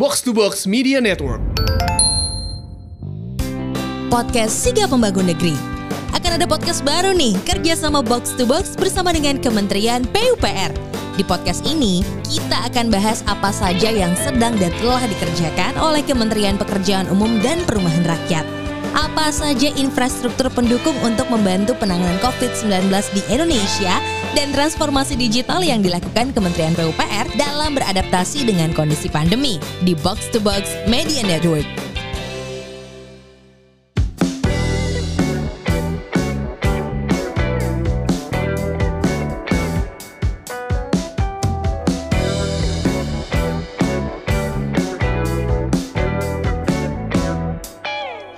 Box to Box Media Network. Podcast Siga Pembangun Negeri. Akan ada podcast baru nih, kerja sama Box to Box bersama dengan Kementerian PUPR. Di podcast ini, kita akan bahas apa saja yang sedang dan telah dikerjakan oleh Kementerian Pekerjaan Umum dan Perumahan Rakyat. Apa saja infrastruktur pendukung untuk membantu penanganan COVID-19 di Indonesia dan transformasi digital yang dilakukan Kementerian PUPR dalam beradaptasi dengan kondisi pandemi di Box to Box Media Network.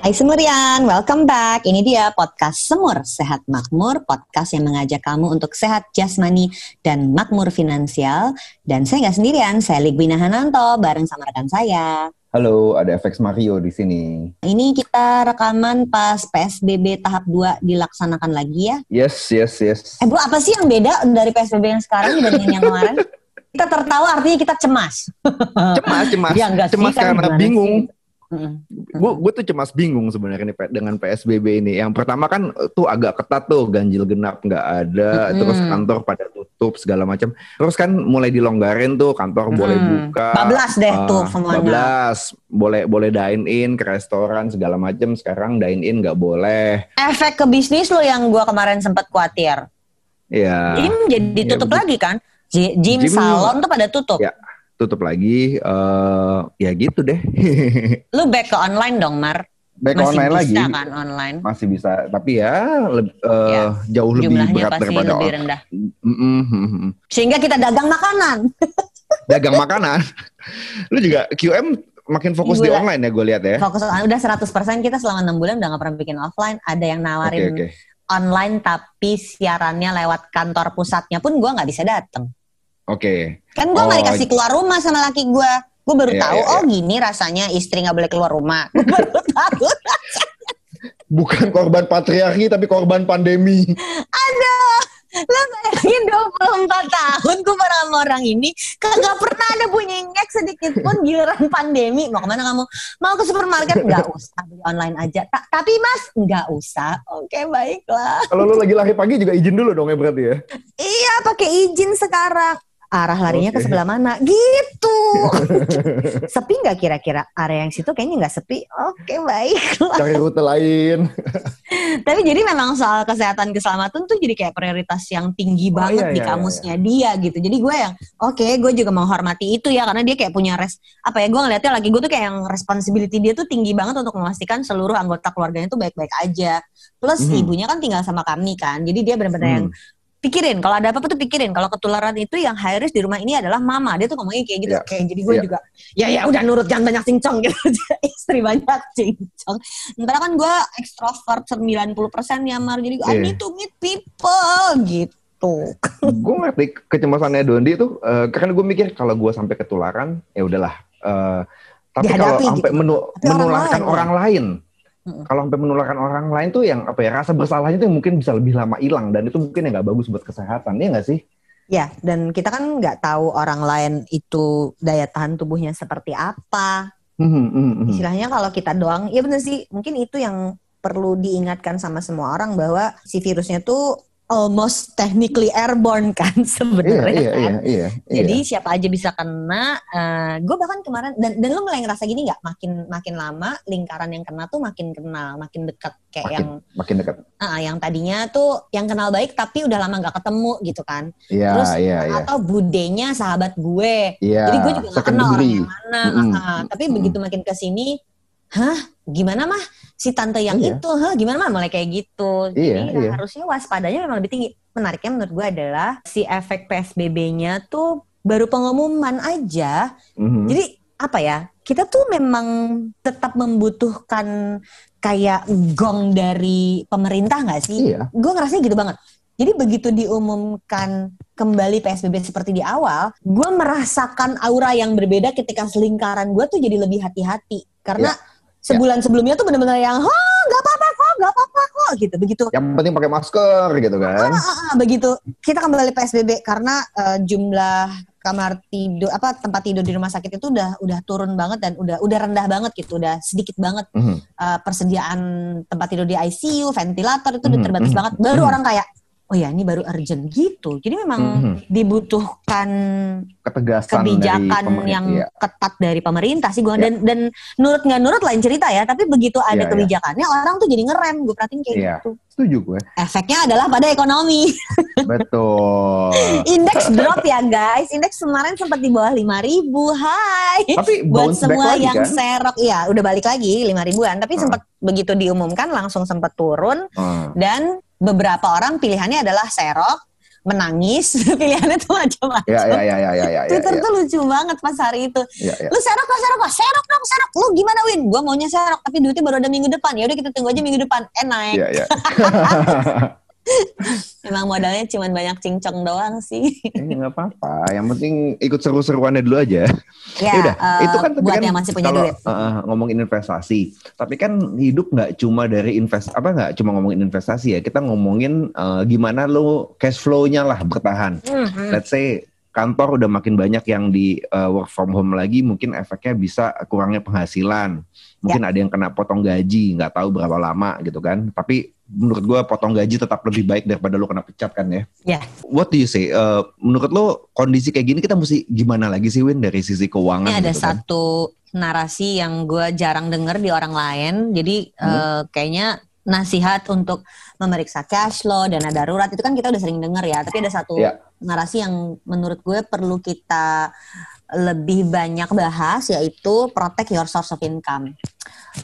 Hai Semurian, welcome back. Ini dia podcast Semur Sehat Makmur, podcast yang mengajak kamu untuk sehat jasmani dan makmur finansial. Dan saya nggak sendirian, saya Ligwina Hananto bareng sama rekan saya. Halo, ada FX Mario di sini. Ini kita rekaman pas PSBB tahap 2 dilaksanakan lagi ya. Yes, yes, yes. Eh bro, apa sih yang beda dari PSBB yang sekarang dibandingin yang kemarin? Kita tertawa artinya kita cemas. Cemas, cemas. Ya, enggak sih, cemas kan karena bingung. sih? Gue gue tuh cemas bingung sebenarnya nih dengan PSBB ini. Yang pertama kan eh, tuh agak ketat tuh ganjil genap nggak ada, Mm-mm. terus kantor pada tutup segala macam. Terus kan mulai dilonggarin tuh kantor boleh Mm-mm. buka. Bablas deh eh, tuh semuanya. Bablas, boleh boleh dine in ke restoran segala macam. Sekarang dine in nggak boleh. Efek ke bisnis lo yang gua kemarin sempat khawatir. Ya. Gym jadi ya tutup begitu. lagi kan? Gym, Gym- salon tuh pada tutup. Ya. Tutup lagi. eh ya gitu deh. Lu back ke online dong, Mar. Baik Masih online bisa lagi. kan online. masih bisa tapi ya leb- eh, Ya, jauh lebih Jumlahnya berat pasti daripada lebih rendah. Mm, mm, mm, mm. Sehingga kita dagang makanan. dagang makanan lu juga QM makin fokus di Gila. online ya gue lihat ya Fokus udah 100% kita selama 6 bulan udah gak pernah bikin offline. Ada yang nawarin oke online tapi siarannya lewat kantor pusatnya pun gua nggak bisa datang. Oke Kan gua nggak Oh. dikasih keluar rumah sama laki gua. Gue baru Iya, tahu, iya, oh gini rasanya istri nggak boleh keluar rumah. Gue baru tahu. bukan korban patriarki tapi korban pandemi Aduh, lo bayangin 24 tahun gue bareng sama orang ini kagak pernah ada bunyi ngek sedikit pun giliran pandemi. Mau ke mana kamu? Mau ke supermarket? Nggak usah, beli online aja. Ta- tapi mas, nggak usah. Oke, baiklah. kalau lu lagi lari pagi juga izin dulu dong ya berarti ya Iya, pakai izin sekarang. Arah larinya ke Oke. sebelah mana? Gitu. sepi nggak kira-kira? Area yang situ kayaknya nggak sepi. Oke, baiklah. cari rute lain Tapi jadi memang soal kesehatan keselamatan tuh jadi kayak prioritas yang tinggi Oh, banget iya, di iya, kamusnya dia gitu. Jadi gue yang oke, gue juga menghormati itu ya karena dia kayak punya res apa ya gue ngeliatnya lagi gue tuh kayak yang responsibility dia tuh tinggi banget untuk memastikan seluruh anggota keluarganya tuh baik-baik aja. Plus Mhm. ibunya kan tinggal sama kami kan. Jadi dia benar-benar yang Hmm. Pikirin kalau ada apa-apa tuh pikirin kalau ketularan itu yang high risk di rumah ini adalah mama dia tuh ngomongnya kayak gitu Ya. kayak jadi gue Ya. juga ya ya udah nurut jangan banyak cincong gitu istri banyak cincong Sementara kan gue ekstrovert 90% ya Mar Jadi I Iya. need to meet people gitu gue ngerti kecemasannya Dondi tuh eh, karena gue mikir kalau gue sampai ketularan ya udahlah Eh, tapi kalau Dihadapi sampai gitu. menu- Tapi orang menularkan lain, orang lain Mm-mm. kalau sampai menularkan orang lain tuh yang apa ya rasa bersalahnya tuh mungkin bisa lebih lama hilang dan itu mungkin yang nggak bagus buat kesehatan ya nggak sih Ya dan kita kan nggak tahu orang lain itu daya tahan tubuhnya seperti apa Hmm, hmm, hmm, hmm. Istilahnya kalau kita doang Ya bener sih mungkin itu yang perlu diingatkan sama semua orang Bahwa si virusnya tuh almost technically airborne kan iya sebenarnya iya kan iya iya Jadi siapa aja bisa kena. gue bahkan kemarin dan dan lu mulai ngerasa gini nggak? Makin makin lama lingkaran yang kena tuh makin kenal, makin dekat kayak Makin. yang makin dekat ah, yang tadinya tuh yang kenal baik tapi udah lama nggak ketemu gitu kan. iya Terus iya iya atau budenya sahabat gue. iya Jadi gue juga nggak kenal orang yang mana. Mm-mm. ah, ah. Tapi Mm-mm. begitu makin ke sini, hah? Gimana mah si tante yang Iya. itu? Hah? Gimana mah mulai kayak gitu. Iya, Jadi ya iya. harusnya waspadanya memang lebih tinggi. Menariknya menurut gue adalah si efek PSBB-nya tuh baru pengumuman aja. Mhm. Jadi apa ya? Kita tuh memang tetap membutuhkan kayak gong dari pemerintah nggak sih? iya gue ngerasanya gitu banget. Jadi begitu diumumkan kembali PSBB seperti di awal, gue merasakan aura yang berbeda ketika selingkaran gue tuh jadi lebih hati-hati. Karena sebulan sebelumnya tuh bener-bener yang, oh nggak apa-apa kok, nggak apa-apa kok, gitu. Begitu yang penting pakai masker gitu kan Ah, ah, ah, begitu kita kembali PSBB karena eh, jumlah kamar tidur apa tempat tidur di rumah sakit itu udah udah turun banget dan udah udah rendah banget gitu, udah sedikit banget Mhm. uh, persediaan tempat tidur di ICU, ventilator itu udah Mhm, terbatas mhm, banget. Baru mhm. orang kayak oh ya ini baru urgent gitu. Jadi memang Mhm. dibutuhkan Ketegasan kebijakan dari yang Iya. ketat dari pemerintah sih gua Ya. dan dan nurut nggak nurut lain cerita ya tapi begitu ada Iya, iya. kebijakannya orang tuh jadi ngerem gue perhatiin kayak Iya. gitu Setuju gue. efeknya adalah pada ekonomi Betul. indeks drop ya guys indeks kemarin sempat di bawah 5000 hai Tapi buat semua lagi yang kan? serok ya udah balik lagi 5 ribuan tapi Hmm. sempat begitu diumumkan langsung sempat turun Hmm. dan beberapa orang pilihannya adalah serok menangis pilihannya tuh macam-macam. Ya, ya, ya, ya, ya, ya, Twitter ya, tuh lucu banget pas hari itu. Ya, ya. lu serok lah serok lah serok dong serok. Lu gimana Win? Gua maunya serok tapi duitnya baru ada minggu depan. Ya udah kita tunggu aja minggu depan. Eh naik. Ya, ya. emang modalnya cuman banyak cincong doang sih Eh, nggak apa-apa. Yang penting ikut seru-seruannya dulu aja. ya Yaudah, eh, itu kan tapi buat kan yang masih punya kalau duit uh, ngomongin investasi, tapi kan hidup nggak cuma dari invest apa nggak cuma ngomongin investasi ya, kita ngomongin uh, gimana lo cash flow-nya lah bertahan. Mhm. Let's say kantor udah makin banyak yang di uh, work from home lagi, mungkin efeknya bisa kurangnya penghasilan. Ya. Mungkin ada yang kena potong gaji, nggak tahu berapa lama gitu kan. Tapi menurut gua potong gaji tetap lebih baik daripada lo kena pecat kan ya. Ya. What do you say? Uh, menurut lo kondisi kayak gini kita mesti gimana lagi sih Win dari sisi keuangan? Ini ada gitu kan? satu narasi yang gue jarang denger di orang lain. Jadi Hmm. eh, kayaknya nasihat untuk memeriksa cash flow, dana darurat itu kan kita udah sering denger ya. Tapi ada satu Ya. narasi yang menurut gue perlu kita lebih banyak bahas yaitu protect your source of income.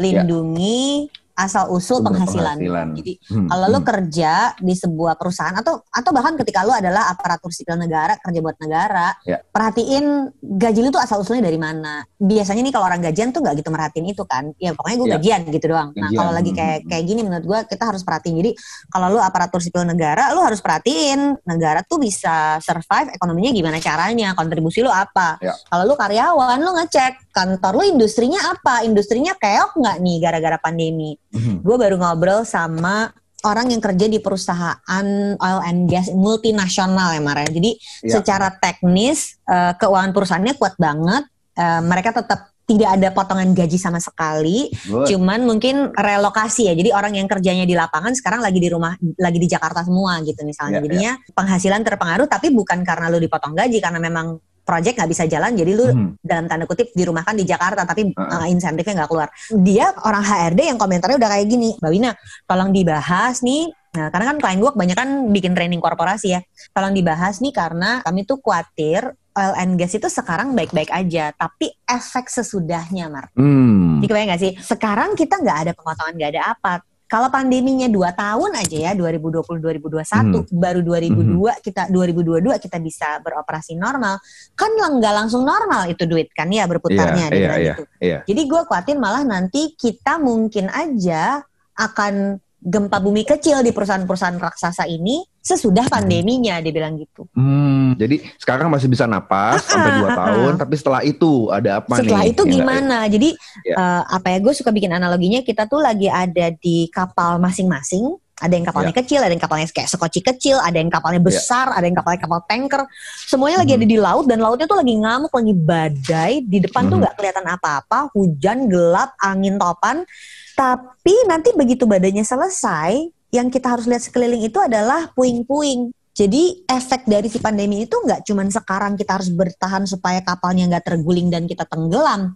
Lindungi asal usul penghasilan. penghasilan. Jadi Hmm, kalau lu hmm. kerja di sebuah perusahaan atau atau bahkan ketika lu adalah aparatur sipil negara kerja buat negara, Ya. perhatiin gaji lu tuh asal usulnya dari mana. Biasanya nih kalau orang gajian tuh nggak gitu merhatiin itu kan. Ya pokoknya gue Ya. gajian gitu doang. Nah Gajian, kalau lagi hmm, kayak hmm. kayak gini menurut gue kita harus perhatiin. Jadi kalau lu aparatur sipil negara, lu harus perhatiin negara tuh bisa survive ekonominya gimana caranya, kontribusi lu apa. Ya. Kalau lu karyawan, lu ngecek kantor lu industrinya apa, industrinya keok nggak nih gara-gara pandemi Mhm. gue baru ngobrol sama orang yang kerja di perusahaan oil and gas multinasional ya Mara. Jadi Ya. secara teknis eh, keuangan perusahaannya kuat banget. Eh, mereka tetap tidak ada potongan gaji sama sekali. Good. Cuman mungkin relokasi ya. Jadi orang yang kerjanya di lapangan sekarang lagi di rumah, lagi di Jakarta semua gitu misalnya. Ya, Jadinya penghasilan terpengaruh tapi bukan karena lu dipotong gaji karena memang project nggak bisa jalan jadi lu Mhm. dalam tanda kutip dirumahkan di Jakarta tapi Heeh. uh, insentifnya nggak keluar. Dia orang HRD yang komentarnya udah kayak gini, Mbak Wina, tolong dibahas nih. Nah, karena kan klien gue kebanyakan bikin training korporasi ya. Tolong dibahas nih karena kami tuh khawatir oil and gas itu sekarang baik-baik aja, tapi efek sesudahnya, Mar. Hmm. Jadi kebayang nggak sih? Sekarang kita nggak ada pemotongan, nggak ada apa. Kalau pandeminya dua tahun aja ya, 2020-2021, Hmm. baru 2002 kita 2022 kita bisa beroperasi normal, kan nggak langsung normal itu duit kan ya berputarnya iya, bilang iya, gitu. iya. Jadi gue khawatir malah nanti kita mungkin aja akan gempa bumi kecil di perusahaan-perusahaan raksasa ini sesudah pandeminya, dia bilang gitu. Hmm, jadi sekarang masih bisa napas sampai dua ah, ah. tahun, tapi setelah itu ada apa Setelah nih? itu Ya gimana? Jadi Ya. eh, apa ya? Gue suka bikin analoginya. Kita tuh lagi ada di kapal masing-masing. Ada yang kapalnya Ya. kecil, ada yang kapalnya kayak sekoci kecil, ada yang kapalnya besar, ada yang kapalnya kapal tanker. Semuanya lagi ada di laut dan lautnya tuh lagi ngamuk, lagi badai. Di depan tuh Mhm. nggak kelihatan apa-apa, hujan, gelap, angin topan. Tapi nanti begitu badainya selesai, yang kita harus lihat sekeliling itu adalah puing-puing. Jadi efek dari si pandemi itu nggak cuman sekarang kita harus bertahan supaya kapalnya nggak terguling dan kita tenggelam,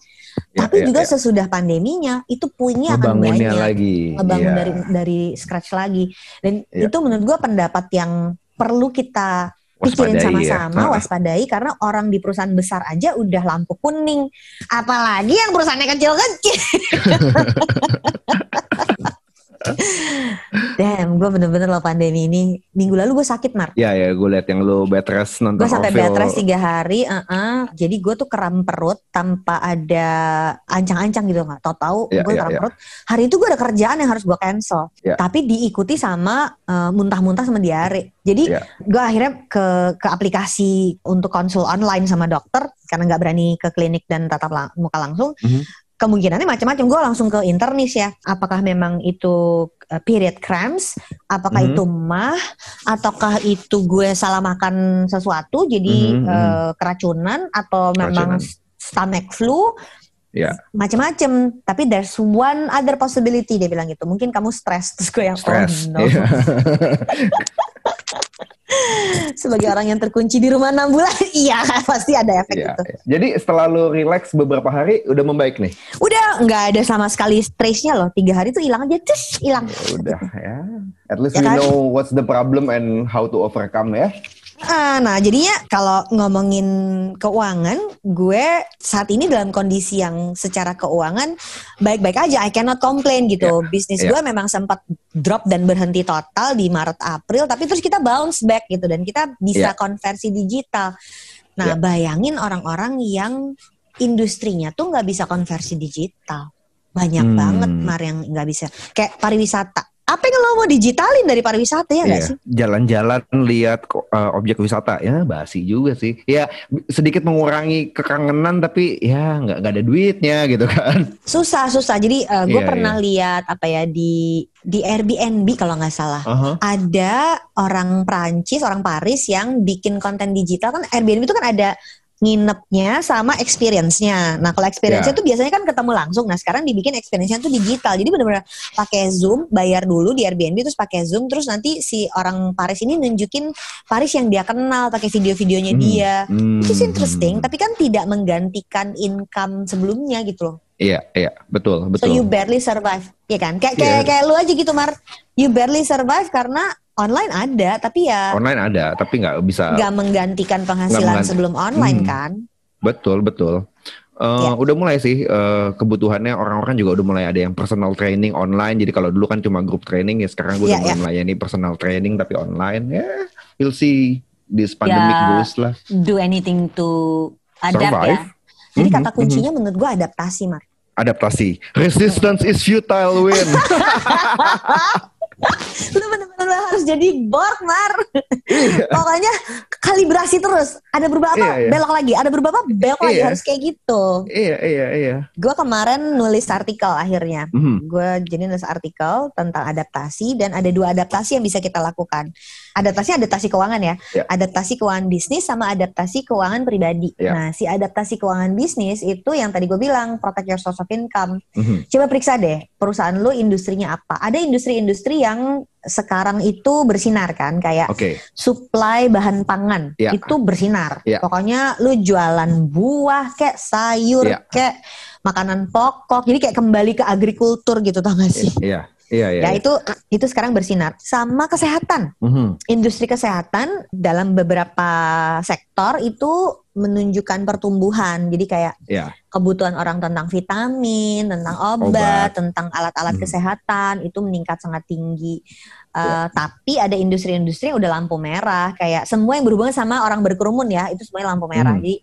Ya, tapi ya, juga ya. sesudah pandeminya itu puingnya akan banyak, lagi. ngebangun Iya. dari dari scratch lagi. Dan Iya. itu menurut gua pendapat yang perlu kita pikirin Waspadai ya. sama-sama, Ah. waspadai karena orang di perusahaan besar aja udah lampu kuning, apalagi yang perusahaannya kecil-kecil. Damn, gue bener-bener loh pandemi ini. Minggu lalu gue sakit, Mar. Ya ya, gue liat yang lu bed rest nonton Gue sampai bed rest tiga hari, uh-uh. jadi gue tuh kram perut tanpa ada ancang-ancang gitu nggak. Tahu-tahu Ya, gue ya, kram ya. perut. Hari itu gue ada kerjaan yang harus gue cancel, Ya. tapi diikuti sama uh, muntah-muntah sama diare. Jadi Ya. gue akhirnya ke ke aplikasi untuk konsul online sama dokter karena nggak berani ke klinik dan tatap lang- muka langsung. Mhm. Kemungkinannya macam-macam. Gue langsung ke internis ya. Apakah memang itu uh, period cramps? Apakah Mhm. itu mah? Ataukah itu gue salah makan sesuatu jadi Mhm, uh, keracunan? Atau memang Keracunan. stomach flu? Ya. Macam-macam. Tapi there's one other possibility dia bilang gitu. Mungkin kamu stres. Terus gue yang Stres. oh no. Iya. Sebagai orang yang terkunci di rumah enam bulan, iya pasti ada efek Iya, itu. iya. Jadi setelah lu relax beberapa hari udah membaik nih. Udah nggak ada sama sekali stresnya loh. Tiga hari tuh hilang aja, terus hilang. Ya udah ya. At least Ya we kan? know what's the problem and how to overcome ya. Ah, nah jadinya kalau ngomongin keuangan, gue saat ini dalam kondisi yang secara keuangan baik-baik aja. I cannot complain gitu. Bisnis iya. gue memang sempat drop dan berhenti total di Maret April, tapi terus kita bounce back gitu dan kita bisa Iya. konversi digital. Nah, Iya. bayangin orang-orang yang industrinya tuh nggak bisa konversi digital. Banyak Hmm. banget Mar yang nggak bisa. Kayak pariwisata. Apa yang lo mau digitalin dari pariwisata ya nggak Iya. sih? Jalan-jalan lihat uh, objek wisata ya basi juga sih. Ya sedikit mengurangi kekangenan tapi ya nggak nggak ada duitnya gitu kan. Susah susah. Jadi uh, gue Iya, pernah lihat apa ya di di Airbnb kalau nggak salah. Aha. Ada orang Prancis, orang Paris yang bikin konten digital kan Airbnb itu kan ada nginepnya sama experience-nya. Nah, kalau experience-nya Ya. tuh biasanya kan ketemu langsung. Nah, sekarang dibikin experience-nya tuh digital. Jadi benar-benar pakai Zoom, bayar dulu di Airbnb terus pakai Zoom terus nanti si orang Paris ini nunjukin Paris yang dia kenal pakai video-videonya Hmm. dia. Hmm. Is interesting, tapi kan tidak menggantikan income sebelumnya gitu loh. Iya, iya, betul, So you betul. barely survive, ya kan? Kayak kayak Iya. kayak lu aja gitu, Mar. You barely survive karena online ada, tapi ya Online ada, tapi nggak bisa. nggak menggantikan penghasilan Nggak mengganti- sebelum online Hmm. kan? Betul, betul. Eh, Ya. Udah mulai sih eh, kebutuhannya orang-orang juga udah mulai ada yang personal training online. Jadi kalau dulu kan cuma grup training ya sekarang gue Iya, udah mulai iya. melayani personal training tapi online. Ya, we'll see this pandemic Ya. goes lah. Do anything to adapt Survive. ya. Jadi Mhm, kata kuncinya menurut gua adaptasi, Mar. Adaptasi. Resistance is futile, win. Lu bener-bener harus jadi Borg, Mar. Pokoknya kalibrasi terus. Ada berubah apa? Iya, iya. Belok lagi. Ada berubah apa? Belok lagi. Iya. Harus kayak gitu. iya, iya, iya. Gua kemarin nulis artikel akhirnya. Mhm. gue jadi nulis artikel tentang adaptasi dan ada dua adaptasi yang bisa kita lakukan. Adaptasi adaptasi keuangan ya, Ya. adaptasi keuangan bisnis sama adaptasi keuangan pribadi. Ya. Nah, si adaptasi keuangan bisnis itu yang tadi gue bilang protect your source of income. Mhm. Coba periksa deh perusahaan lu industrinya apa. Ada industri-industri yang sekarang itu bersinar kan, kayak Oke. supply bahan pangan Ya. itu bersinar. Ya. Pokoknya lu jualan buah kayak sayur Ya. kayak makanan pokok. Jadi kayak kembali ke agrikultur gitu tau gak sih? Iya, iya, iya. Ya itu itu sekarang bersinar. Sama kesehatan. Mhm. Industri kesehatan dalam beberapa sektor itu menunjukkan pertumbuhan. Jadi kayak Iya. kebutuhan orang tentang vitamin, tentang obat, Obat. tentang alat-alat Hmm. kesehatan itu meningkat sangat tinggi. Uh. Tapi ada industri-industri yang udah lampu merah, kayak semua yang berhubungan sama orang berkerumun ya, itu semuanya lampu merah. Hmm. Jadi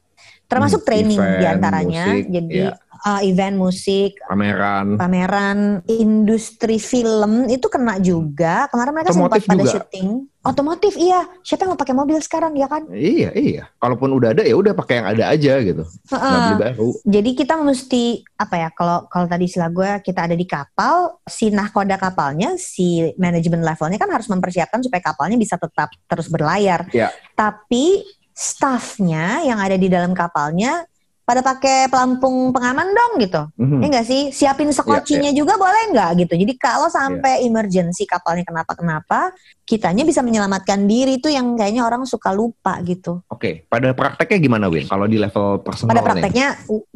termasuk Hmm, training event, di antaranya. musik, Jadi ya. Uh, event musik, Pameran. pameran, industri film itu kena juga. Kemarin mereka sempat Otomotif pada juga. syuting. Otomotif iya. Siapa yang mau pakai mobil sekarang ya kan? Iya, iya. Kalaupun udah ada ya udah pakai yang ada aja gitu. Beli baru. Jadi kita mesti apa ya? Kalau kalau tadi istilah gue kita ada di kapal, si nahkoda kapalnya, si manajemen levelnya kan harus mempersiapkan supaya kapalnya bisa tetap terus berlayar. Ya. Tapi staffnya yang ada di dalam kapalnya pada pakai pelampung pengaman dong gitu. Mhm. Ya enggak sih? Siapin sekocinya juga boleh nggak gitu. Jadi kalau sampai emergency kapalnya kenapa-kenapa, kitanya bisa menyelamatkan diri itu yang kayaknya orang suka lupa gitu. Oke, pada prakteknya gimana Win? Kalau di level personal Pada nih? prakteknya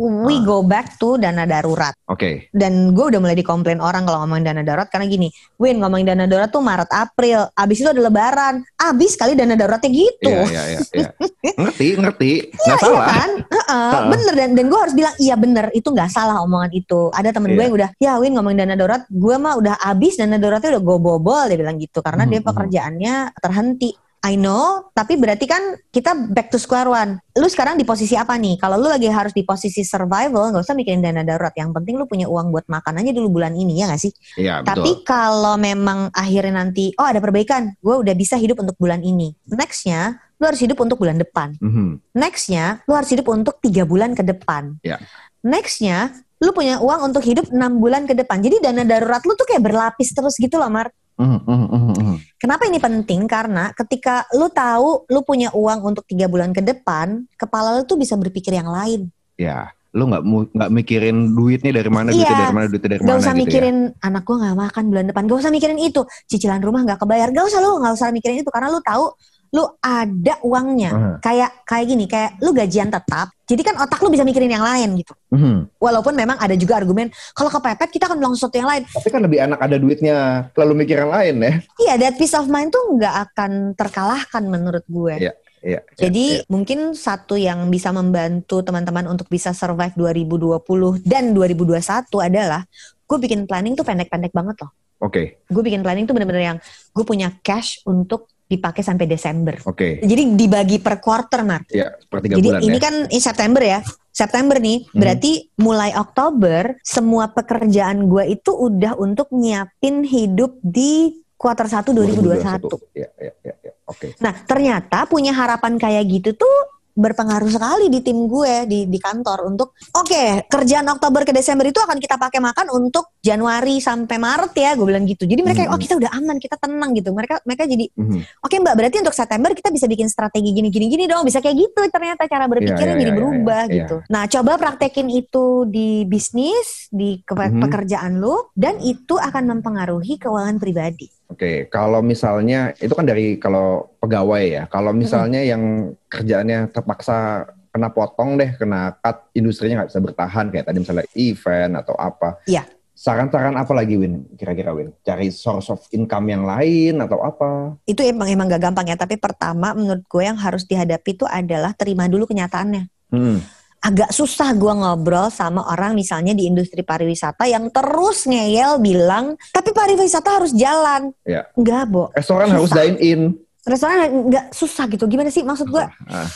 we Ah. go back to dana darurat. Oke. Dan gue udah mulai dikomplain orang kalau ngomongin dana darurat karena gini, Win ngomongin dana darurat tuh Maret April, abis itu ada lebaran, abis kali dana daruratnya gitu. Iya, iya, iya, iya. ngerti, ngerti. Nggak Iya salah. kan? Heeh, Heeh. Bener dan dan gue harus bilang iya bener itu nggak salah omongan itu. Ada temen gue Iya. yang udah ya Win ngomongin dana darurat, gue mah udah abis dana daruratnya udah gue bobol dia bilang gitu karena Mhm, dia mhm. pekerjaannya terhenti. I know, tapi berarti kan kita back to square one. Lu sekarang di posisi apa nih? Kalau lu lagi harus di posisi survival, nggak usah mikirin dana darurat. Yang penting lu punya uang buat makan aja dulu bulan ini ya nggak sih? Iya, Tapi kalau memang akhirnya nanti, oh ada perbaikan, gue udah bisa hidup untuk bulan ini. Nextnya, lu harus hidup untuk bulan depan. Mhm. Nextnya, lu harus hidup untuk tiga bulan ke depan. Ya. Nextnya, lu punya uang untuk hidup enam bulan ke depan. Jadi dana darurat lu tuh kayak berlapis terus gitu loh, Mar. Mhm, mhm, mhm, mhm. Kenapa ini penting? Karena ketika lu tahu lu punya uang untuk tiga bulan ke depan, kepala lu tuh bisa berpikir yang lain. Ya, lu nggak nggak mikirin duitnya dari mana, Iya. duitnya dari mana, duitnya dari Gak mana usah gitu mikirin anak gua nggak makan bulan depan. Gak usah mikirin itu. Cicilan rumah nggak kebayar. Gak usah lu nggak usah mikirin itu karena lu tahu lu ada uangnya. ya. Aha. Kayak kayak gini, kayak lu gajian tetap. Jadi kan otak lu bisa mikirin yang lain gitu. Mhm. Walaupun memang ada juga argumen kalau kepepet kita akan bilang sesuatu yang lain. Tapi kan lebih enak ada duitnya, lalu mikir yang lain ya. Iya, that peace of mind tuh nggak akan terkalahkan menurut gue. Iya, Iya. Jadi iya. mungkin satu yang bisa membantu teman-teman untuk bisa survive 2020 dan 2021 adalah gue bikin planning tuh pendek-pendek banget loh. Oke, Gue bikin planning tuh bener-bener yang gue punya cash untuk dipakai sampai Desember. oke. Jadi dibagi per quarter, Mar. Ya, per tiga Jadi bulan ini ya. kan ini September ya. September nih, Hmm. berarti mulai Oktober semua pekerjaan gue itu udah untuk nyiapin hidup di kuarter 1 2021. Iya, iya, iya. iya. Oke. Nah, ternyata punya harapan kayak gitu tuh berpengaruh sekali di tim gue di di kantor untuk oke kerjaan Oktober ke Desember itu akan kita pakai makan untuk Januari sampai Maret ya gue bilang gitu jadi mereka Hmm. oh kita udah aman kita tenang gitu mereka mereka jadi Mhm. oke mbak berarti untuk September kita bisa bikin strategi gini gini gini dong bisa kayak gitu ternyata cara berpikirnya Iya, iya, jadi iya, berubah iya, iya. gitu nah coba praktekin itu di bisnis di ke- Mhm. pekerjaan lu dan itu akan mempengaruhi keuangan pribadi Oke, kalau misalnya itu kan dari kalau pegawai ya. Kalau misalnya yang kerjaannya terpaksa kena potong deh, kena cut, industrinya nggak bisa bertahan kayak tadi misalnya event atau apa. Iya. Saran-saran apa lagi Win? Kira-kira Win? Cari source of income yang lain atau apa? itu emang emang gak gampang ya tapi pertama menurut gue yang harus dihadapi itu adalah terima dulu kenyataannya Hmm. Agak susah gue ngobrol sama orang misalnya di industri pariwisata yang terus ngeyel bilang tapi pariwisata harus jalan. Iya. enggak bo. Restoran Susah. harus dine in. restoran nggak susah gitu. Gimana sih? Maksud gue Ah,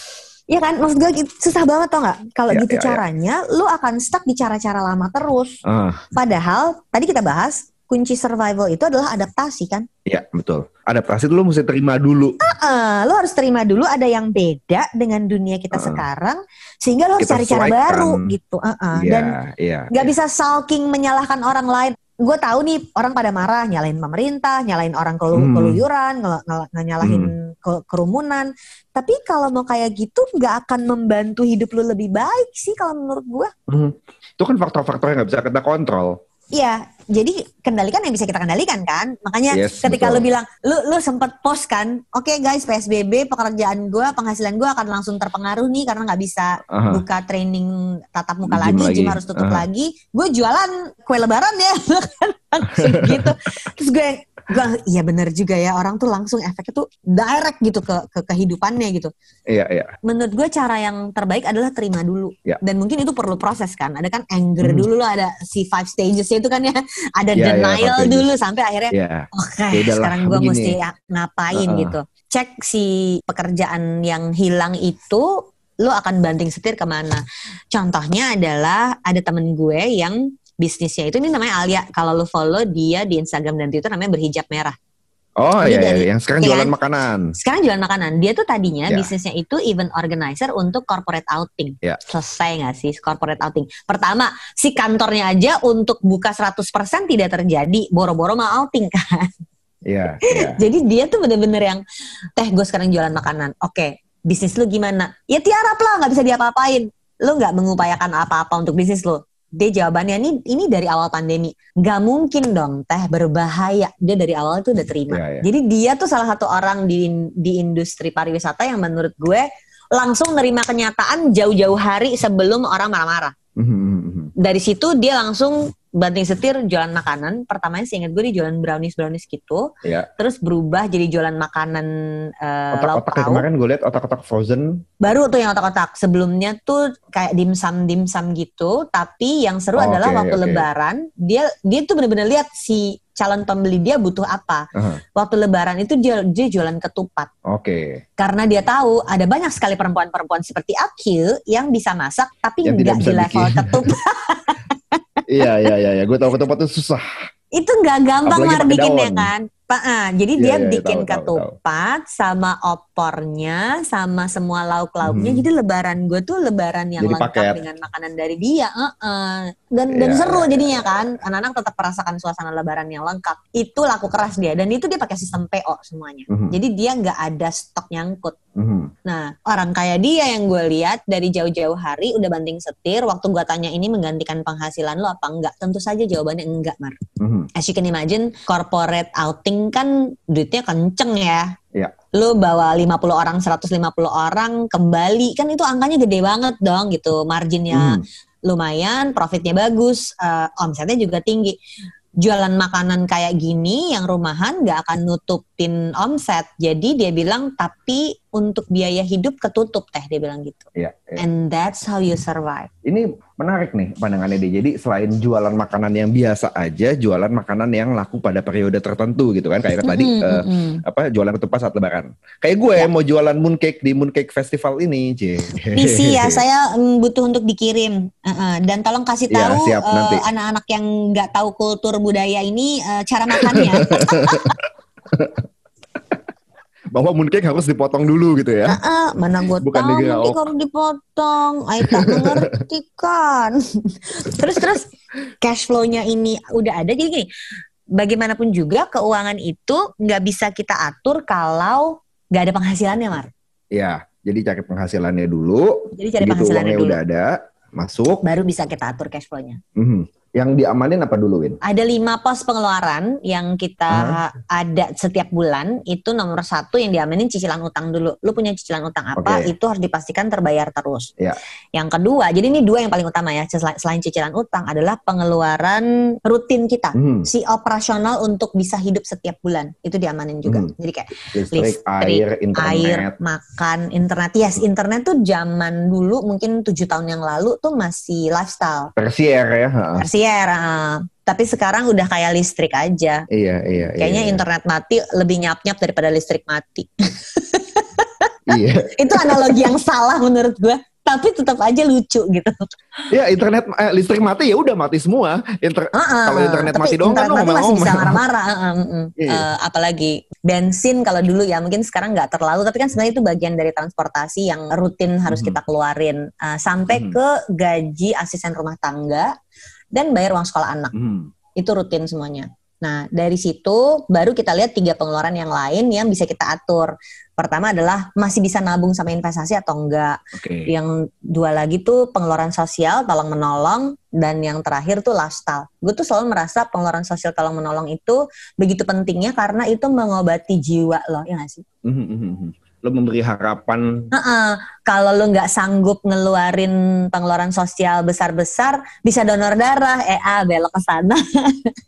Iya kan? Maksud gue gitu, susah banget tau nggak? Kalau Iya, gitu iya, iya. caranya lu akan stuck di cara-cara lama terus. Ah, padahal tadi kita bahas kunci survival itu adalah adaptasi kan iya betul. Adaptasi dulu mesti terima dulu. Eh, lo harus terima dulu ada yang beda dengan dunia kita Uh-uh. sekarang sehingga lo harus cari cara baru gitu Uh-uh. Iya, dan iya. nggak bisa sulking menyalahkan orang lain gue tahu nih orang pada marah nyalain pemerintah nyalain orang kelu- Hmm. keluyuran ngel- ngel- nyalahin ke- kerumunan tapi kalau mau kayak gitu nggak akan membantu hidup lo lebih baik sih kalau menurut gue Hmm. Itu kan faktor-faktor yang nggak bisa kita kontrol. Iya, jadi kendalikan yang bisa kita kendalikan kan. Makanya Yes, ketika betul. lu bilang, lu lu sempat post kan, oke guys PSBB pekerjaan gua, penghasilan gua akan langsung terpengaruh nih karena nggak bisa Aha. buka training tatap muka Gym lagi, lagi. gym harus tutup Aha. lagi. Gue jualan kue lebaran ya, gitu. Terus gue gue iya bener juga ya orang tuh langsung efeknya tuh direct gitu ke ke kehidupannya gitu. Iya, iya. Menurut gue cara yang terbaik adalah terima dulu. Ya. Dan mungkin itu perlu proses kan. Ada kan anger Hmm. dulu lah, ada si five stages itu kan ya. Ada Ya, ya, denial stages. dulu sampai akhirnya Iya. oke Ya udahlah, sekarang gue mesti ya- ngapain Uh-uh. gitu. Cek si pekerjaan yang hilang itu lo akan banting setir ke mana. Contohnya adalah ada temen gue yang bisnisnya itu ini namanya Alia. Kalau lo follow dia di Instagram dan Twitter namanya berhijab merah. Oh iya, dari- iya, yang sekarang ya jualan kan? makanan. Sekarang jualan makanan. Dia tuh tadinya Ya. bisnisnya itu event organizer untuk corporate outing. Ya. Selesai nggak sih corporate outing? Pertama, si kantornya aja untuk buka 100% tidak terjadi. Boro-boro mau outing kan. Iya, iya. Jadi dia tuh bener-bener yang, teh gue sekarang jualan makanan. Oke, bisnis lu gimana? Ya tiarap lah, nggak bisa diapa-apain. Lu nggak mengupayakan apa-apa untuk bisnis lu. Dia jawabannya ini ini dari awal pandemi. Nggak mungkin dong teh berbahaya. Dia dari awal itu udah terima. Iya, iya. Jadi dia tuh salah satu orang di di industri pariwisata yang menurut gue langsung nerima kenyataan jauh-jauh hari sebelum orang marah-marah. Mhm, mhm. Dari situ dia langsung banting setir jualan makanan. Pertamanya seingat gue dia jualan brownies brownies gitu. Iya. Terus berubah jadi jualan makanan eh, lauk Otak-otak pauk. kemarin gue lihat otak-otak frozen. Baru tuh yang otak-otak. Sebelumnya tuh kayak dimsum dimsum gitu. Tapi yang seru Oh, adalah oke, waktu oke. Lebaran dia dia tuh bener-bener lihat si calon pembeli dia butuh apa. Aha. Waktu Lebaran itu dia dia jualan ketupat. Oke. Karena dia tahu ada banyak sekali perempuan-perempuan seperti Aku yang bisa masak tapi nggak di level bikin. ketupat. iya, iya, iya, iya. Gue tahu ketupat itu susah. itu nggak gampang mar bikinnya kan. Pa- ah, jadi Iya, dia iya, bikin tahu, tahu, ketupat sama opornya sama semua lauk-lauknya. Mhm. Jadi lebaran gue tuh lebaran yang Jadi lengkap paket. dengan makanan dari dia. Heeh. Dan dan Iya, seru iya, jadinya kan. Anak-anak tetap merasakan suasana lebaran yang lengkap. Itu laku keras dia dan itu dia pakai sistem PO semuanya. Mhm. Jadi dia nggak ada stok nyangkut. Mhm. Nah, orang kayak dia yang gue lihat dari jauh-jauh hari udah banting setir. Waktu gue tanya ini menggantikan penghasilan lo apa enggak? Tentu saja jawabannya enggak, Mar. Mhm. As you can imagine, corporate outing kan duitnya kenceng ya. Iya. Lu bawa 50 orang, 150 orang kembali, kan itu angkanya gede banget dong gitu. Marginnya Mhm. lumayan, profitnya bagus, eh, omsetnya juga tinggi. Jualan makanan kayak gini yang rumahan nggak akan nutupin omset. Jadi dia bilang, tapi untuk biaya hidup ketutup teh, dia bilang gitu. Iya, iya. And that's how you survive. Ini menarik nih pandangannya dia. Jadi selain jualan makanan yang biasa aja, jualan makanan yang laku pada periode tertentu gitu kan. Kayak tadi Mm-mm, eh, mm-mm. apa jualan ketupat saat lebaran. Kayak gue Ya. mau jualan mooncake di mooncake festival ini, J. PC ya, saya mm, butuh untuk dikirim. Uh-uh. Dan tolong kasih Ya, tahu siap, uh, nanti. anak-anak yang nggak tahu kultur budaya ini uh, cara makannya. Bahwa mooncake harus dipotong dulu gitu ya. Ah, mana gue Bukan tahu nanti harus dipotong. Ay tak mengerti kan. terus terus cash flow-nya ini udah ada jadi gini. Bagaimanapun juga keuangan itu nggak bisa kita atur kalau nggak ada penghasilannya, Mar. Ya, jadi cari penghasilannya dulu. Jadi cari penghasilannya dulu. udah ada, masuk. Baru bisa kita atur cash flow-nya. Mhm. Yang diamanin apa dulu, Win? Ada lima pos pengeluaran yang kita ada setiap bulan. Itu nomor satu yang diamenin cicilan utang dulu. Lu punya cicilan utang apa? Oke. Itu harus dipastikan terbayar terus. Iya. Yang kedua, jadi ini dua yang paling utama ya. Sel- Selain cicilan utang adalah pengeluaran rutin kita. Mhm. Si operasional untuk bisa hidup setiap bulan itu diamanin juga. Hmm. Jadi kayak Listrik, Listrik, air, internet. air, makan, internet. Yes, internet tuh zaman dulu mungkin tujuh tahun yang lalu tuh masih lifestyle, Tersier ya. ha. Tersier. ah. tapi sekarang udah kayak listrik aja. Iya, iya. Kayaknya iya. internet mati lebih nyap-nyap daripada listrik mati. Iya. itu analogi yang salah menurut gue. Tapi tetap aja lucu gitu. Ya internet eh, listrik mati ya udah mati semua. Inter Heeh. Kalau internet Tapi mati doang kan internet mati masih bisa marah-marah. heeh. Iya. Eh, apalagi bensin kalau dulu ya mungkin sekarang nggak terlalu. Tapi kan sebenarnya itu bagian dari transportasi yang rutin harus Mhm. kita keluarin Eh, sampai Mhm. ke gaji asisten rumah tangga dan bayar uang sekolah anak. Mhm. Itu rutin semuanya. Nah, dari situ baru kita lihat tiga pengeluaran yang lain yang bisa kita atur. Pertama adalah masih bisa nabung sama investasi atau enggak. Oke. Yang dua lagi tuh pengeluaran sosial tolong menolong dan yang terakhir tuh lifestyle. Gue tuh selalu merasa pengeluaran sosial tolong menolong itu begitu pentingnya karena itu mengobati jiwa lo, ya nggak sih? Mhm, mhm, mhm. Lo memberi harapan. Heeh. Kalau lo nggak sanggup ngeluarin pengeluaran sosial besar-besar, bisa donor darah. Eh, ah, belok ke sana.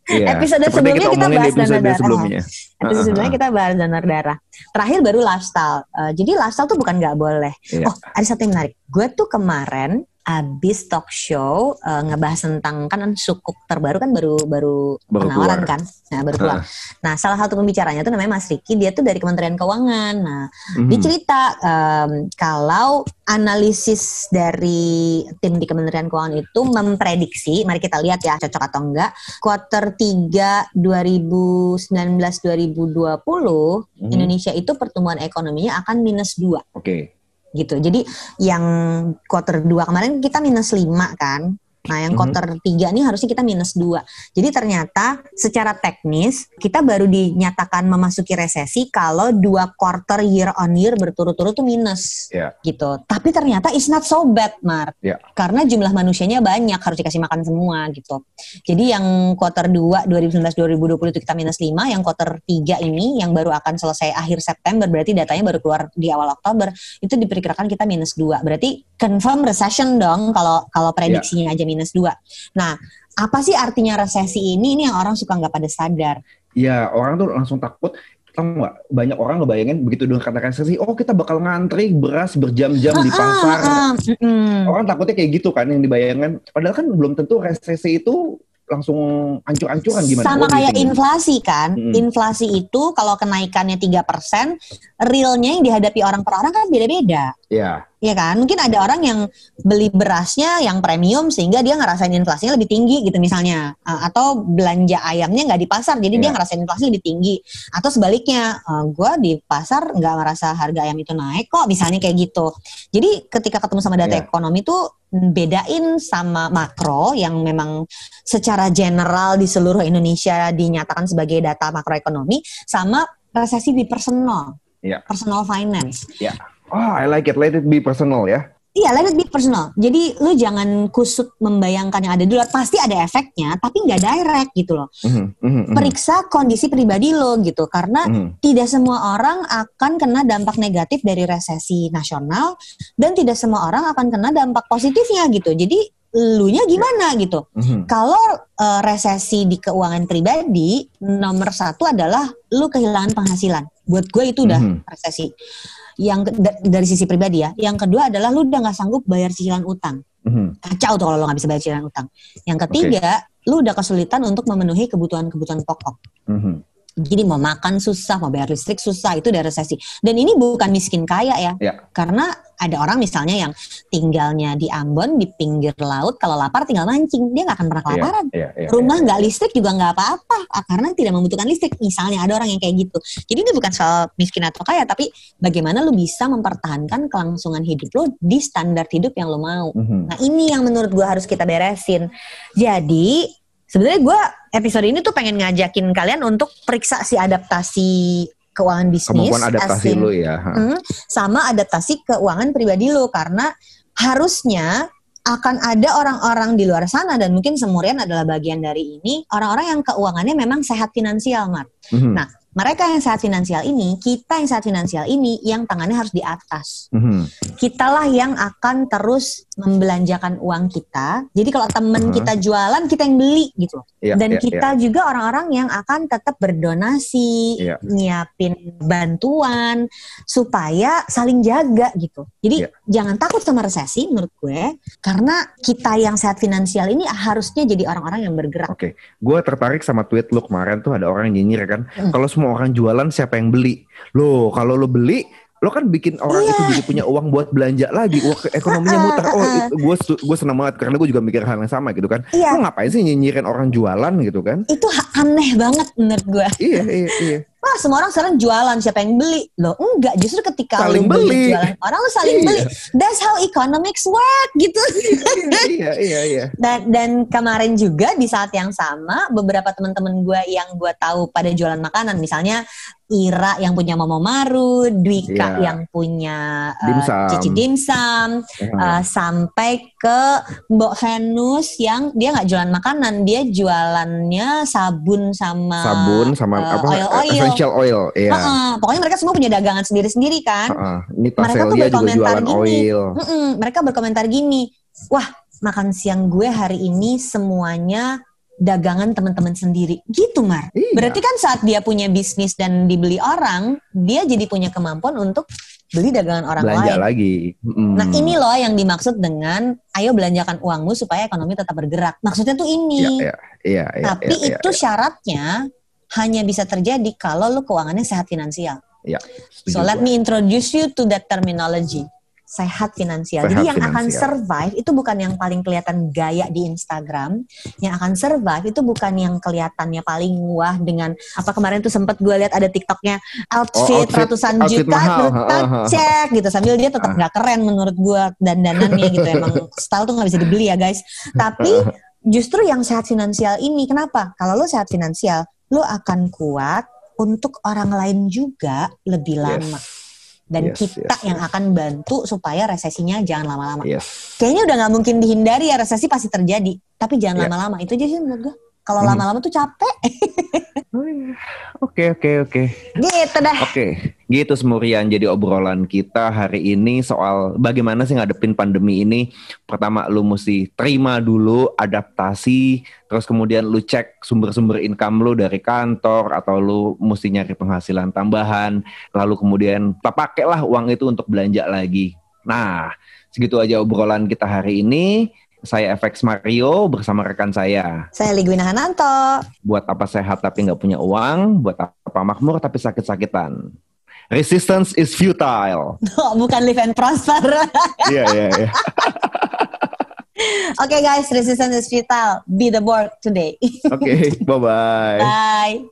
Iya. Episode Seperti sebelumnya kita di bahas episode donor darah. sebelumnya. Episode Ah, sebelumnya ah, kita bahas donor darah. Terakhir baru lifestyle. Eh, jadi lifestyle tuh bukan nggak boleh. Iya. Oh, ada satu yang menarik. Gue tuh kemarin abis talk show eh, ngebahas tentang kan sukuk terbaru kan baru baru, Baru penawaran keluar. kan. Nah, baru keluar. Nah, salah satu pembicaranya tuh namanya Mas Riki, dia tuh dari Kementerian Keuangan. Nah, Mhm. dia cerita em, kalau analisis dari tim di Kementerian Keuangan itu memprediksi, mari kita lihat ya cocok atau enggak, quarter 3 2019-2020 Mhm. Indonesia itu pertumbuhan ekonominya akan minus 2 Oke. Gitu. Jadi yang quarter 2 kemarin kita minus 5 kan. Nah, yang quarter 3 ini harusnya kita minus 2. Jadi ternyata secara teknis kita baru dinyatakan memasuki resesi kalau dua quarter year on year berturut-turut tuh minus. Ya. Gitu. Tapi ternyata it's not so bad, Mar. Ya. Karena jumlah manusianya banyak harus dikasih makan semua gitu. Jadi yang quarter 2 2019-2020 itu kita minus 5, yang quarter 3 ini yang baru akan selesai akhir September berarti datanya baru keluar di awal Oktober itu diperkirakan kita minus 2. Berarti confirm recession dong kalau kalau prediksinya aja minus 2. Nah, apa sih artinya resesi ini? Ini yang orang suka nggak pada sadar. Ya orang tuh langsung takut. Tahu nggak? Banyak orang ngebayangin begitu dengar kata resesi, oh kita bakal ngantri beras berjam-jam di pasar. Orang takutnya kayak gitu kan yang dibayangkan. Padahal kan belum tentu resesi itu langsung ancur-ancuran gimana? Sama you kayak think? inflasi kan. Mm. Inflasi itu kalau kenaikannya 3%, realnya yang dihadapi orang per orang kan beda-beda. Ya, Iya kan? Mungkin ada orang yang beli berasnya yang premium sehingga dia ngerasain inflasinya lebih tinggi gitu misalnya. Uh, atau belanja ayamnya nggak di pasar jadi dia Iya. ngerasain inflasi lebih tinggi. Atau sebaliknya, uh, gue di pasar nggak ngerasa harga ayam itu naik kok misalnya kayak gitu. Jadi ketika ketemu sama data Iya. ekonomi tuh bedain sama makro yang memang secara general di seluruh Indonesia dinyatakan sebagai data makroekonomi sama resesi di personal. Iya. Personal finance. oh I like it, let it be personal ya. Iya, let it be personal. Jadi lu jangan kusut membayangkan yang ada di luar. Pasti ada efeknya, tapi nggak direct gitu loh. Mhm, mhm, mhm, Periksa kondisi pribadi lo gitu, karena mhm. tidak semua orang akan kena dampak negatif dari resesi nasional dan tidak semua orang akan kena dampak positifnya gitu. Jadi elunya gimana gitu. Mhm. Kalau eh, resesi di keuangan pribadi, nomor satu adalah lu kehilangan penghasilan. Buat gue itu udah Mhm. resesi. Yang dari sisi pribadi ya. Yang kedua adalah lu udah nggak sanggup bayar cicilan utang. Mhm. Kacau tuh kalau lu nggak bisa bayar cicilan utang. Yang ketiga, lu udah kesulitan untuk memenuhi kebutuhan-kebutuhan pokok. Mhm. Jadi mau makan susah, mau bayar listrik susah, itu udah resesi. Dan ini bukan miskin kaya ya. Ya. Karena ada orang misalnya yang tinggalnya di Ambon, di pinggir laut, kalau lapar tinggal mancing. Dia nggak akan pernah kelaparan. Iya, iya, Rumah iya, nggak iya. listrik juga nggak apa-apa ah, karena tidak membutuhkan listrik. Misalnya ada orang yang kayak gitu. Jadi ini bukan soal miskin atau kaya, tapi bagaimana lu bisa mempertahankan kelangsungan hidup lu di standar hidup yang lu mau. Mhm. Nah ini yang menurut gua harus kita beresin. Jadi sebenarnya gua episode ini tuh pengen ngajakin kalian untuk periksa si adaptasi keuangan bisnis, Kemampuan adaptasi as in- lu ya. Hmm, sama adaptasi keuangan pribadi lo karena harusnya akan ada orang-orang di luar sana dan mungkin semurian adalah bagian dari ini orang-orang yang keuangannya memang sehat finansial, Mar. Mhm. Nah, mereka yang sehat finansial ini, kita yang sehat finansial ini yang tangannya harus di atas. Mhm. Kitalah yang akan terus membelanjakan uang kita. Jadi kalau temen Uh-huh. kita jualan, kita yang beli gitu. Iya, Dan iya, kita juga orang-orang yang akan tetap berdonasi, Iya. nyiapin bantuan supaya saling jaga gitu. Jadi Iya. jangan takut sama resesi menurut gue, karena kita yang sehat finansial ini harusnya jadi orang-orang yang bergerak. Oke, gue tertarik sama tweet lu kemarin tuh ada orang yang nyinyir kan, Hmm. kalau semua orang jualan siapa yang beli? Loh, kalau lo beli, lo kan bikin orang Iya. itu jadi punya uang buat belanja lagi, uang ekonominya Ah, muter. ah, Oh, gue gue senang banget karena gue juga mikir hal yang sama gitu kan. Iya, Lo ngapain sih nyinyirin orang jualan gitu kan? itu aneh banget menurut gue. iya, iya, iya. Wah, semua orang sekarang jualan, siapa yang beli? Loh, enggak, justru ketika Saling lu beli jualan orang lu saling Iya. beli. That's how economics work gitu. iya, iya, iya. Dan, dan kemarin juga di saat yang sama beberapa teman-teman gue yang gue tahu pada jualan makanan misalnya Ira yang punya Momo Maru, Dwika Iya. yang punya uh, Dimsum. Cici Dimsum, Nah, uh, sampai ke Mbok Venus yang dia nggak jualan makanan, dia jualannya sabun sama sabun sama uh, apa? oil-oil. Essential oil, iya. Heeh, pokoknya mereka semua punya dagangan sendiri-sendiri kan. Heeh. Ini Mereka tuh juga berkomentar jualan gini. oil. Mereka berkomentar gini, wah makan siang gue hari ini semuanya dagangan teman-teman sendiri. Gitu Mar. Iya. Berarti kan saat dia punya bisnis dan dibeli orang, dia jadi punya kemampuan untuk beli dagangan orang belanja lain. lagi. Mm. Nah ini loh yang dimaksud dengan ayo belanjakan uangmu supaya ekonomi tetap bergerak. Maksudnya tuh ini. iya, iya, iya, Tapi iya, iya, itu syaratnya hanya bisa terjadi kalau lu keuangannya sehat finansial. iya. Setuju So let gua. me introduce you to that terminology. Sehat finansial. Sehat Jadi yang akan finansial. survive itu bukan yang paling kelihatan gaya di Instagram. Yang akan survive itu bukan yang kelihatannya paling wah dengan apa kemarin tuh sempat gue lihat ada TikToknya outfit, Oh, outfit- ratusan outfit juta ha. cek gitu sambil dia tetap nggak keren menurut gue dan danannya gitu emang style tuh nggak bisa dibeli ya guys. Tapi justru yang sehat finansial ini kenapa? Kalau lo sehat finansial, lo akan kuat untuk orang lain juga lebih lama. Dan Yes, kita yes, yang yes. akan bantu supaya resesinya jangan lama-lama. Yes. Kayaknya udah nggak mungkin dihindari ya resesi pasti terjadi. Tapi jangan Iya. lama-lama. Itu aja sih menurut gue. Kalau Hmm. lama-lama tuh capek. Oh, iya. Oke, oke, oke. gitu dah. Oke, gitu Semurian. Jadi obrolan kita hari ini soal bagaimana sih ngadepin pandemi ini. Pertama lu mesti terima dulu, adaptasi, terus kemudian lu cek sumber-sumber income lu dari kantor atau lu mesti nyari penghasilan tambahan, lalu kemudian pakailah uang itu untuk belanja lagi. Nah, segitu aja obrolan kita hari ini. Saya FX Mario bersama rekan saya. Saya Ligwina Hananto. Buat apa sehat tapi nggak punya uang, buat apa makmur tapi sakit-sakitan. Resistance is futile. Oh, bukan live and prosper. Iya, iya, iya. Oke guys, resistance is futile. Be the board today. Oke, bye-bye. Bye.